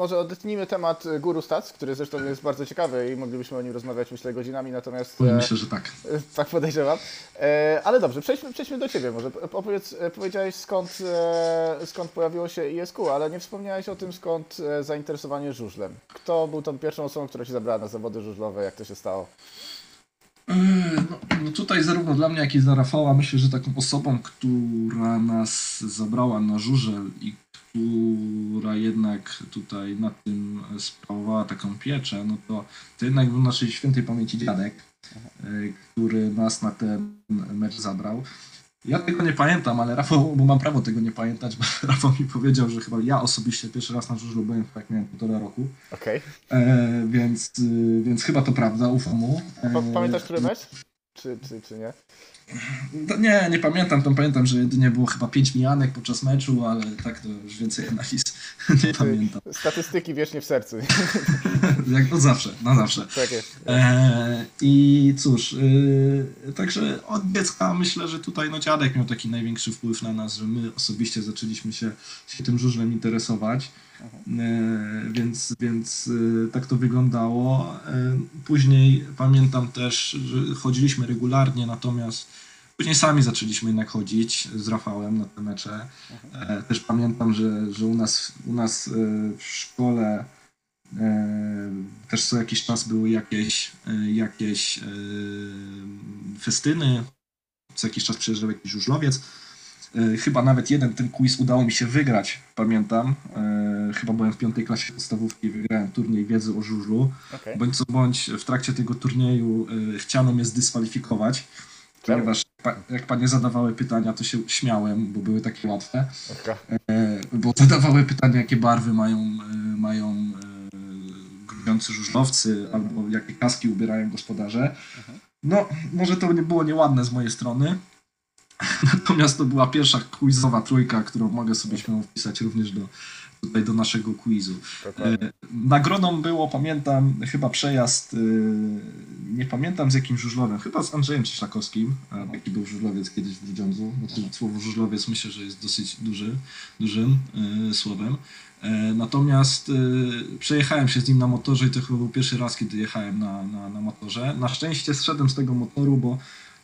może odetnijmy temat Guru Stats, który zresztą jest bardzo ciekawy i moglibyśmy o nim rozmawiać myślę godzinami, natomiast... e, Myślę, że tak. Tak podejrzewam. E, ale dobrze, przejdźmy, przejdźmy do Ciebie może. Opowiedz, e, powiedziałeś skąd, e, skąd pojawiło się ISQ, ale nie wspomniałeś o tym skąd e, zainteresowanie żużlem. Kto był tą pierwszą osobą, która się zabrała na zawody żużlowe, jak to się stało? Eee, No, no tutaj zarówno dla mnie, jak i dla Rafała myślę, że taką osobą, która nas zabrała na żużel i która jednak tutaj nad tym sprawowała taką pieczę, no to, to jednak był naszej świętej pamięci dziadek, e, który nas na ten mecz zabrał. Ja tego nie pamiętam, ale Rafał, bo mam prawo tego nie pamiętać, bo Rafał mi powiedział, że chyba ja osobiście pierwszy raz na żużlu byłem, jak miałem półtora roku, Okej. e, więc, y, więc chyba to prawda, ufam mu. E, Pa- Pamiętasz który mecz? Czy, czy, czy nie? To nie, nie pamiętam. Tam pamiętam, że jedynie było chyba pięć mijanek podczas meczu, ale tak to już więcej analiz nie pamiętam. Statystyki wiecznie w sercu. Jak od zawsze, na zawsze. tak jest. E, I cóż, y, także od dziecka myślę, że tutaj no dziadek miał taki największy wpływ na nas, że my osobiście zaczęliśmy się, się tym żużlem interesować. E, więc więc y, tak to wyglądało. E, później pamiętam też, że chodziliśmy regularnie, natomiast później sami zaczęliśmy jednak chodzić z Rafałem na te mecze. E, też pamiętam, że, że u nas, u nas e, w szkole e, też co jakiś czas były jakieś, e, jakieś e, festyny, co jakiś czas przyjeżdżał jakiś żużlowiec. E, Chyba nawet jeden ten quiz udało mi się wygrać, pamiętam. E, Chyba byłem w piątej klasie podstawówki i wygrałem turniej wiedzy o żużlu. Okej. Bądź co bądź w trakcie tego turnieju e, chciano mnie zdyskwalifikować, Czemu? ponieważ jak panie zadawały pytania, to się śmiałem, bo były takie łatwe. E, bo zadawały pytania, jakie barwy mają, mają grubiący żużlowcy, albo jakie kaski ubierają gospodarze. No, może to nie było nieładne z mojej strony, natomiast to była pierwsza quizowa trójka, którą mogę sobie śmiało wpisać również do, tutaj do naszego quizu. Dokładnie. E, Nagrodą było, pamiętam, chyba przejazd, e, nie pamiętam z jakim żużlowem, chyba z Andrzejem Cieślakowskim, taki był żużlowiec kiedyś w Grudziądzu. Znaczy, słowo żużlowiec myślę, że jest dosyć duży, dużym e, słowem. Natomiast przejechałem się z nim na motorze i to chyba był pierwszy raz, kiedy jechałem na, na, na motorze. Na szczęście zszedłem z tego motoru, bo,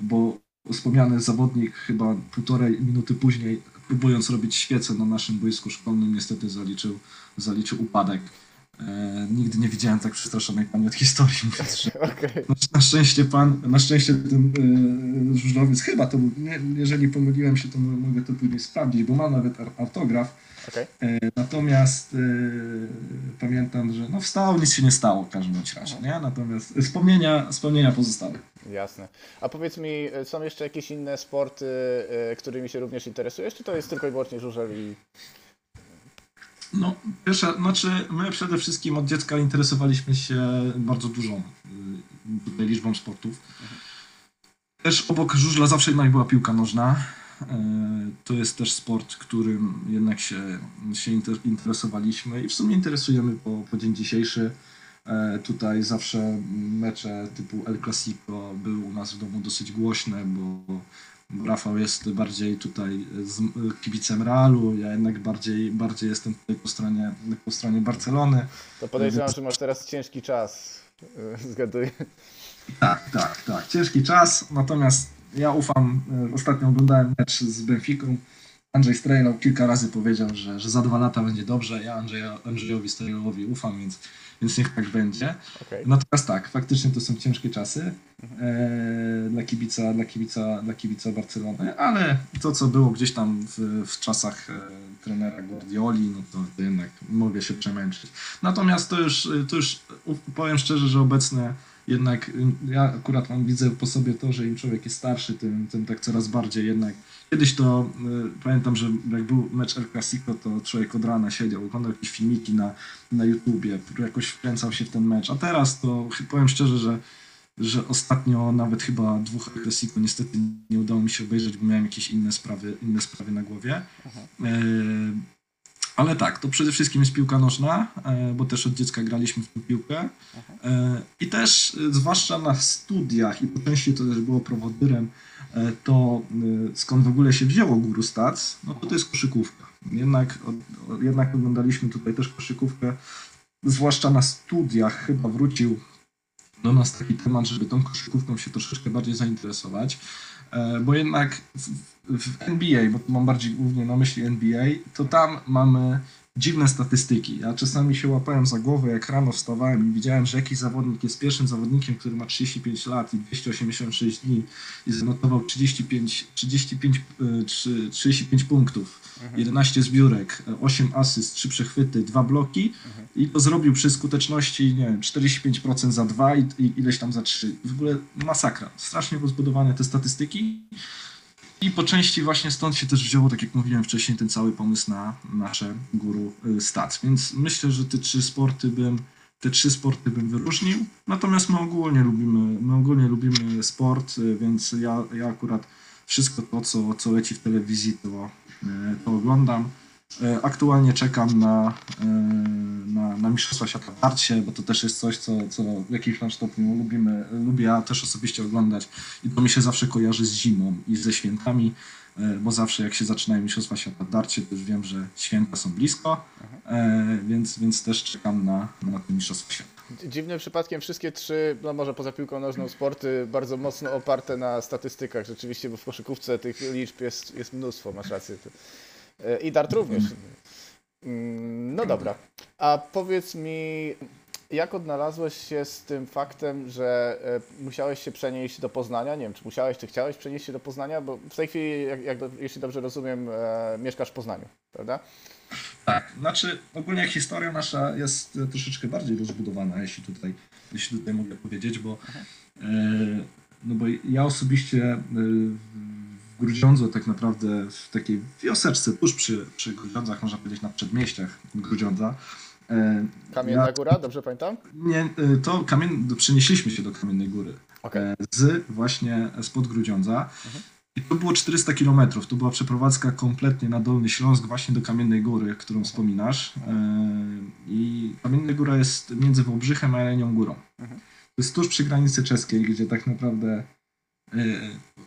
bo wspomniany zawodnik chyba półtorej minuty później, próbując robić świecę na naszym boisku szkolnym, niestety zaliczył, zaliczył upadek. E, nigdy nie widziałem tak przestraszonej pani od historii. że Okej. na, na szczęście pan, na szczęście ten e, żużlowiec, chyba to był, nie, jeżeli pomyliłem się, to mo- mogę to później sprawdzić, bo mam nawet autograf. Okej. E, natomiast e, pamiętam, że no wstał, nic się nie stało w każdym razie, nie? Natomiast wspomnienia, wspomnienia pozostały. Jasne. A powiedz mi, e, są jeszcze jakieś inne sporty, którymi się również interesujesz, czy to jest tylko i wyłącznie żużel i... No, pierwsze, znaczy my przede wszystkim od dziecka interesowaliśmy się bardzo dużą y, tutaj liczbą sportów. Też obok żużla zawsze jednak była piłka nożna. Y, To jest też sport, którym jednak się, się inter- interesowaliśmy i w sumie interesujemy po, po dzień dzisiejszy. E, Tutaj zawsze mecze typu El Clasico były u nas w domu dosyć głośne, bo bo Rafał jest bardziej tutaj z kibicem Realu, ja jednak bardziej, bardziej jestem tutaj po stronie, po stronie Barcelony. To podejrzewam, że masz teraz ciężki czas. e, Zgaduję. Tak, tak, tak. Ciężki czas, natomiast ja ufam. e, Ostatnio oglądałem mecz z Benficą. Andrzej Strejlał kilka razy powiedział, że, że za dwa lata będzie dobrze. Ja Andrzeja, Andrzejowi Strejlowi ufam, więc, więc niech tak będzie. Okej. Natomiast tak, faktycznie to są ciężkie czasy e, dla, kibica, dla, kibica, dla kibica Barcelony, ale to, co było gdzieś tam w, w czasach e, trenera Guardioli, no to, to jednak mogę się przemęczyć. Natomiast to już, to już powiem szczerze, że obecne jednak y, ja akurat mam, widzę po sobie to, że im człowiek jest starszy, tym, tym tak coraz bardziej jednak. Kiedyś to y, pamiętam, że jak był mecz El Clasico, to człowiek od rana siedział, oglądał jakieś filmiki na, na YouTubie, jakoś wkręcał się w ten mecz. A teraz to powiem szczerze, że, że ostatnio nawet chyba dwóch El Clasico niestety nie udało mi się obejrzeć, bo miałem jakieś inne sprawy, inne sprawy na głowie. E, ale tak, to przede wszystkim jest piłka nożna, e, bo też od dziecka graliśmy w tę piłkę. E, I też, e, zwłaszcza na studiach, i po części to też było prowodyrem, to skąd w ogóle się wzięło Guru Stats, no to to jest koszykówka. Jednak, jednak oglądaliśmy tutaj też koszykówkę, zwłaszcza na studiach chyba wrócił do nas taki temat, żeby tą koszykówką się troszeczkę bardziej zainteresować, e, bo jednak w, w NBA, bo mam bardziej głównie na myśli NBA, to tam mamy dziwne statystyki. Ja czasami się łapałem za głowę, jak rano wstawałem i widziałem, że jakiś zawodnik jest pierwszym zawodnikiem, który ma 35 lat i 286 dni i zanotował 35, 35, 35 punktów, 11 zbiórek, 8 asyst, 3 przechwyty, 2 bloki i to zrobił przy skuteczności, nie wiem, 45% za 2 i, i ileś tam za 3. W ogóle masakra. Strasznie rozbudowane te statystyki. I po części właśnie stąd się też wzięło, tak jak mówiłem wcześniej, ten cały pomysł na nasze guru y, stats. Więc myślę, że te trzy sporty bym, te trzy sporty bym wyróżnił. Natomiast my ogólnie lubimy, my ogólnie lubimy sport, y, więc ja, ja akurat wszystko to, co, co leci w telewizji, to, y, to oglądam. Aktualnie czekam na, na, Mistrzostwa Świata w darcie, bo to też jest coś, co, co w jakimś tam stopniu lubimy, lubię ja też osobiście oglądać i to mi się zawsze kojarzy z zimą i ze świętami, bo zawsze jak się zaczynają Mistrzostwa Świata w darcie, to już wiem, że święta są blisko, więc, więc też czekam na, na te Mistrzostwa Świata. Dziwnym przypadkiem wszystkie trzy, no może poza piłką nożną, sporty bardzo mocno oparte na statystykach rzeczywiście, bo w koszykówce tych liczb jest, jest mnóstwo, masz rację. I dart również. Mm, no dobra. A powiedz mi, jak odnalazłeś się z tym faktem, że e, musiałeś się przenieść do Poznania? Nie wiem, czy musiałeś, czy chciałeś przenieść się do Poznania, bo w tej chwili, jak, jak, jeśli dobrze rozumiem, e, mieszkasz w Poznaniu, prawda? Tak, znaczy ogólnie historia nasza jest troszeczkę bardziej rozbudowana, jeśli tutaj, jeśli tutaj mogę powiedzieć, bo, e, no bo ja osobiście e, w Grudziądzu tak naprawdę w takiej wioseczce tuż przy, przy Grudziądzach, można powiedzieć na przedmieściach Grudziądza. E, Kamienna ja, Góra, dobrze pamiętam? Nie, e, to kamien, przenieśliśmy się do Kamiennej Góry. Okay. Z właśnie spod Grudziądza. Mhm. I to było 400 km. To była przeprowadzka kompletnie na Dolny Śląsk, właśnie do Kamiennej Góry, którą wspominasz. Mhm. I Kamienna Góra jest między Wałbrzychem a Jelenią Górą. Mhm. To jest tuż przy granicy czeskiej, gdzie tak naprawdę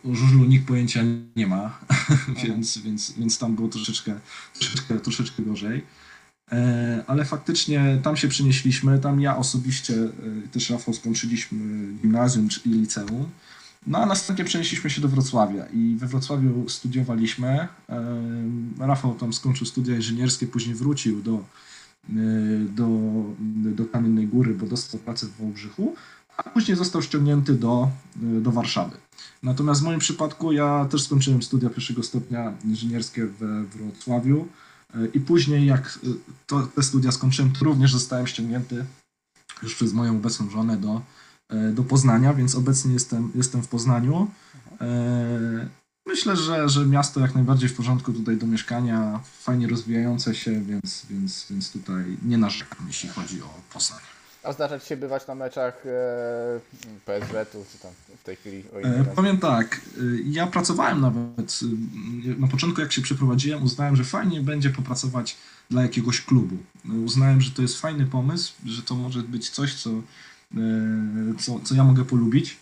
o żużlu nikt pojęcia nie ma, więc, więc, więc tam było troszeczkę, troszeczkę, troszeczkę gorzej. E, ale faktycznie tam się przenieśliśmy, tam ja osobiście, e, też Rafał skończyliśmy gimnazjum i liceum. No a następnie przenieśliśmy się do Wrocławia i we Wrocławiu studiowaliśmy. E, Rafał tam skończył studia inżynierskie, później wrócił do, do, do Kamiennej Góry, bo dostał pracę w Wałbrzychu, a później został ściągnięty do, do Warszawy. Natomiast w moim przypadku ja też skończyłem studia pierwszego stopnia inżynierskie we Wrocławiu i później jak e, to, te studia skończyłem, to również zostałem ściągnięty już przez moją obecną żonę do, e, do Poznania, więc obecnie jestem, jestem w Poznaniu. Myślę, że, że miasto jak najbardziej w porządku tutaj do mieszkania, fajnie rozwijające się, więc, więc, więc tutaj nie narzekam, jeśli chodzi o Poznań. A zdarza Ci się bywać na meczach e, PSW-tu, czy tam w tej chwili? E, powiem tak, e, ja pracowałem nawet, e, na początku jak się przeprowadziłem, uznałem, że fajnie będzie popracować dla jakiegoś klubu. Uznałem, że to jest fajny pomysł, że to może być coś, co, co, co ja mogę polubić.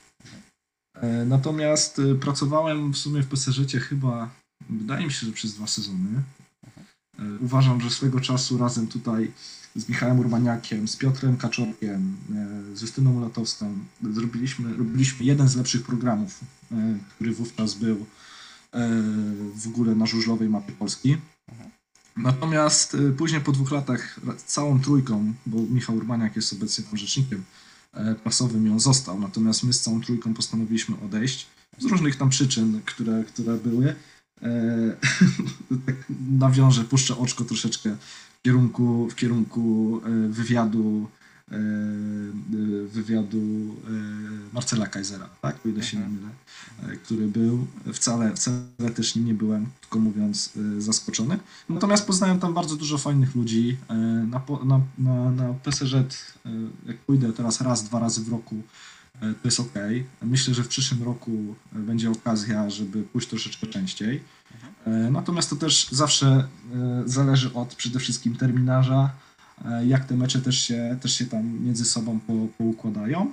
Natomiast pracowałem w sumie w PSG chyba, wydaje mi się, że przez dwa sezony. Uważam, że swego czasu razem tutaj z Michałem Urbaniakiem, z Piotrem Kaczorkiem, e, z Justyną Latowską zrobiliśmy, robiliśmy jeden z lepszych programów, e, który wówczas był e, w ogóle na żużlowej mapie Polski. Natomiast później po dwóch latach całą trójką, bo Michał Urbaniak jest obecnie tam rzecznikiem prasowym i on został, natomiast my z całą trójką postanowiliśmy odejść z różnych tam przyczyn, które, które były. tak nawiążę, puszczę oczko troszeczkę kierunku, w kierunku e, wywiadu e, e, wywiadu Marcela Kaisera, tak, o ile się nie mylę, który był, wcale, wcale też nim nie byłem, tylko mówiąc, zaskoczony. Natomiast poznałem tam bardzo dużo fajnych ludzi. Na, na, na, na PSG, jak pójdę teraz raz, dwa razy w roku, to jest ok. Myślę, że w przyszłym roku będzie okazja, żeby pójść troszeczkę częściej. E, natomiast to też zawsze e, zależy od przede wszystkim terminarza, e, jak te mecze też się, też się tam między sobą po, poukładają.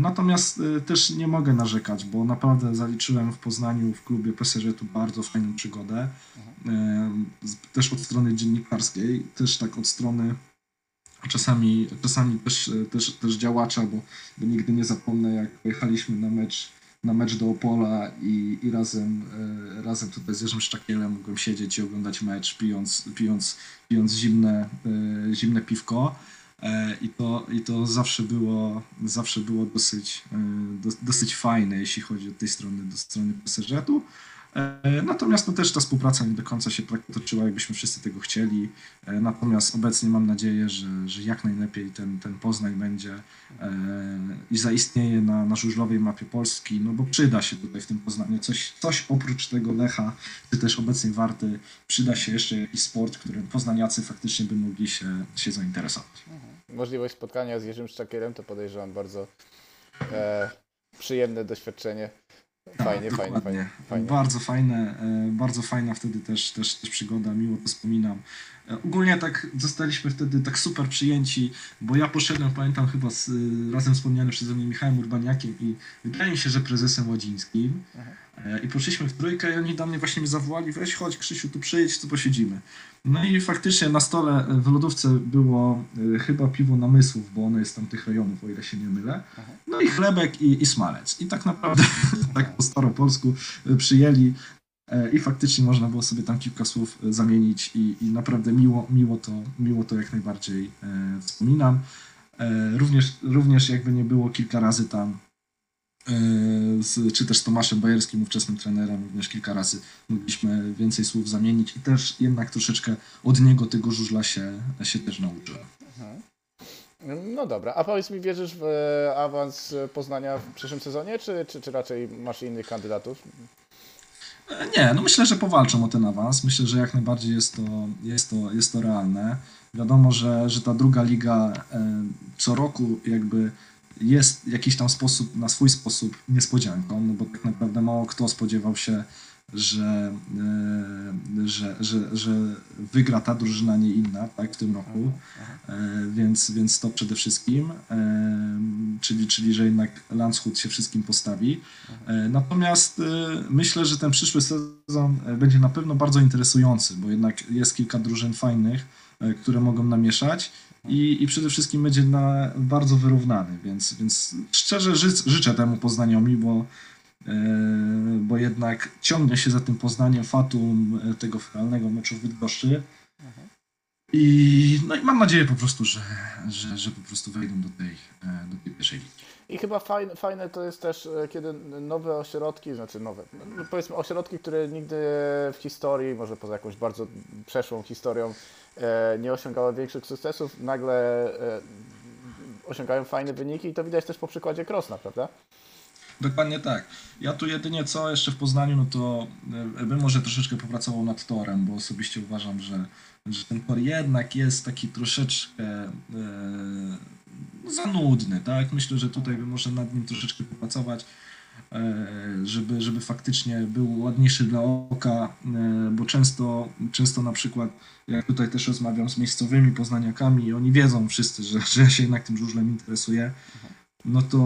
Natomiast też nie mogę narzekać, bo naprawdę zaliczyłem w Poznaniu w klubie PSG-tu bardzo fajną przygodę. Też od strony dziennikarskiej, też tak od strony czasami, czasami też, też, też działacza, bo, bo nigdy nie zapomnę jak pojechaliśmy na mecz na mecz do Opola i, i razem, e, razem tutaj z Jerzym Szczakielem mogłem siedzieć i oglądać mecz, pijąc, pijąc, pijąc zimne, e, zimne piwko. E, I to, I to zawsze było, zawsze było dosyć, dos- dosyć fajne, jeśli chodzi od tej strony do strony PSG-tu. E, Natomiast no, też ta współpraca nie do końca się tak toczyła, jakbyśmy wszyscy tego chcieli. E, Natomiast obecnie mam nadzieję, że, że jak najlepiej ten, ten Poznań będzie e, i zaistnieje na, na żużlowej mapie Polski, no bo przyda się tutaj w tym Poznaniu coś, coś oprócz tego Lecha, czy też obecnej Warty, przyda się jeszcze jakiś sport, którym poznaniacy faktycznie by mogli się, się zainteresować. Możliwość spotkania z Jerzym Szczakierem to podejrzewam bardzo e, przyjemne doświadczenie. Fajnie, Tak, fajnie, dokładnie. fajnie, fajnie. Bardzo fajne, e, bardzo fajna wtedy też, też, też przygoda, miło to wspominam. Ogólnie tak zostaliśmy wtedy tak super przyjęci, bo ja poszedłem, pamiętam chyba z, razem wspomnianym przeze mnie Michałem Urbaniakiem i wydaje mi się, że prezesem Ładzińskim. E, I poszliśmy w trójkę i oni do mnie właśnie mi zawołali, weź chodź Krzysiu, tu przyjedź, tu posiedzimy. No i faktycznie na stole e, w lodówce było e, chyba piwo namysłów, bo ono jest z tamtych rejonów, o ile się nie mylę. No i chlebek i, i smalec. I tak naprawdę tak po staropolsku przyjęli i faktycznie można było sobie tam kilka słów e, zamienić i, i naprawdę miło, miło, to, miło to jak najbardziej e, wspominam. E, również, również jakby nie było kilka razy tam e, z, czy też z Tomaszem Bajerskim, ówczesnym trenerem, również kilka razy mogliśmy więcej słów zamienić i też jednak troszeczkę od niego tego żużla się, się też nauczyłem. No dobra, a powiedz mi, wierzysz w e, awans Poznania w przyszłym sezonie, czy, czy, czy raczej masz innych kandydatów? Nie, no myślę, że powalczą o ten awans. Myślę, że jak najbardziej jest to, jest to, jest to realne. Wiadomo, że, że ta druga liga e, co roku jakby jest w jakiś tam sposób, na swój sposób niespodzianką, no bo tak naprawdę mało kto spodziewał się, że, e, że, że, że wygra ta drużyna, nie inna, tak, w tym roku. E, więc, więc to przede wszystkim, e, czyli, czyli że jednak Landshut się wszystkim postawi. Natomiast myślę, że ten przyszły sezon będzie na pewno bardzo interesujący, bo jednak jest kilka drużyn fajnych, które mogą namieszać i, i przede wszystkim będzie na bardzo wyrównany, więc, więc szczerze ży, życzę temu Poznaniowi, bo, bo jednak ciągnie się za tym Poznaniem fatum e, tego finalnego meczu w Bydgoszczy. I, no i mam nadzieję po prostu, że, że, że po prostu wejdą do tej, e, do tej pierwszej ligi. I chyba fajne, fajne to jest też, e, kiedy nowe ośrodki, znaczy nowe, no powiedzmy ośrodki, które nigdy w historii, może poza jakąś bardzo przeszłą historią, nie osiągały większych sukcesów, nagle osiągają fajne wyniki i to widać też po przykładzie Krosna, prawda? Dokładnie tak. Ja tu jedynie co jeszcze w Poznaniu, no to e, bym może troszeczkę popracował nad torem, bo osobiście uważam, że, że ten tor jednak jest taki troszeczkę e, za nudny, tak? Myślę, że tutaj bym może nad nim troszeczkę popracować, e, żeby, żeby faktycznie był ładniejszy dla oka, e, bo często, często na przykład jak tutaj też rozmawiam z miejscowymi poznaniakami i oni wiedzą wszyscy, że, że ja się jednak tym żużlem interesuję, no to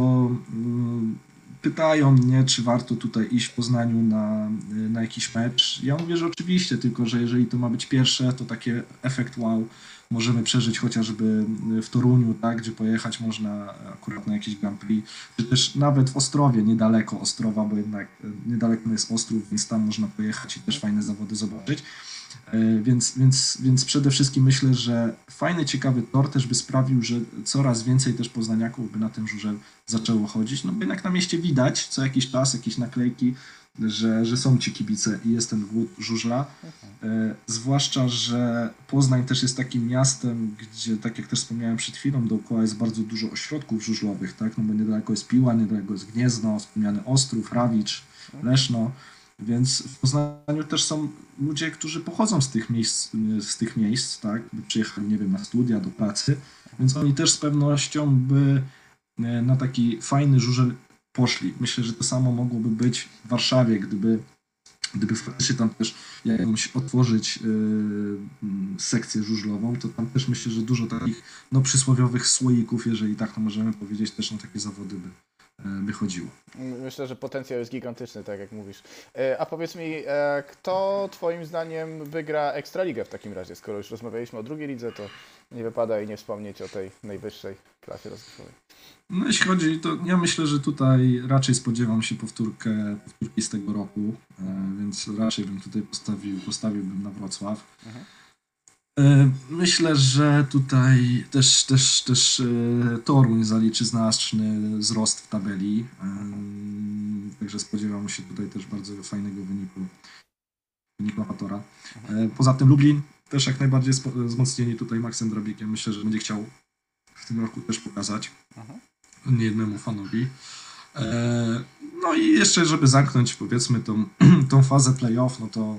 mm, pytają mnie, czy warto tutaj iść w Poznaniu na, na jakiś mecz. Ja mówię, że oczywiście, tylko że jeżeli to ma być pierwsze, to takie efekt wow możemy przeżyć chociażby w Toruniu, tak, gdzie pojechać można akurat na jakiś Grand Prix, czy też nawet w Ostrowie, niedaleko Ostrowa, bo jednak niedaleko jest Ostrów, więc tam można pojechać i też fajne zawody zobaczyć. E, Więc, więc, więc przede wszystkim myślę, że fajny, ciekawy tor też by sprawił, że coraz więcej też poznaniaków by na tym żużel zaczęło chodzić. No bo jednak na mieście widać co jakiś czas jakieś naklejki, że, że są ci kibice i jest ten głód żużla. E, zwłaszcza, że Poznań też jest takim miastem, gdzie, tak jak też wspomniałem przed chwilą, dookoła jest bardzo dużo ośrodków żużlowych, tak? No bo niedaleko jest Piła, niedaleko jest Gniezno, wspomniany Ostrów, Rawicz, Leszno. Więc w Poznaniu też są ludzie, którzy pochodzą z tych miejsc, z tych miejsc tak? By przyjechali, nie wiem, na studia, do pracy. Więc oni też z pewnością by e, na taki fajny żużel poszli. Myślę, że to samo mogłoby być w Warszawie, gdyby, gdyby faktycznie tam też jakąś otworzyć yy, sekcję żużlową, to tam też myślę, że dużo takich no, przysłowiowych słoików, jeżeli tak to możemy powiedzieć, też na takie zawody by, by chodziło. Myślę, że potencjał jest gigantyczny, tak jak mówisz. E, A powiedz mi, e, kto Twoim zdaniem wygra Ekstraligę w takim razie? Skoro już rozmawialiśmy o drugiej lidze, to nie wypada i nie wspomnieć o tej najwyższej klasie rozgrywkowej. No jeśli chodzi, to ja myślę, że tutaj raczej spodziewam się powtórkę, powtórki z tego roku, e, więc raczej bym tutaj postawił, postawiłbym na Wrocław. Mhm. E, Myślę, że tutaj też, też, też e, Toruń zaliczy znaczny wzrost w tabeli, e, także spodziewam się tutaj też bardzo fajnego wyniku, wyniku amatora. Poza tym Lublin też jak najbardziej wzmocnieni tutaj Maxem Drabikiem, myślę, że będzie chciał w tym roku też pokazać Mhm. niejednemu fanowi. E, No i jeszcze, żeby zamknąć powiedzmy tą, tą fazę playoff, no to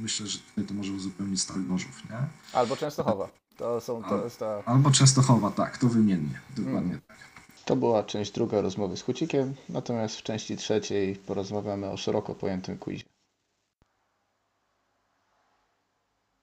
myślę, że tutaj to może uzupełnić Stal Gorzów, nie? Albo Częstochowa. To, są, to jest ta... Albo Częstochowa, tak, to wymiennie, dokładnie Mm. tak. To była część druga rozmowy z Hucikiem, natomiast w części trzeciej porozmawiamy o szeroko pojętym quizie.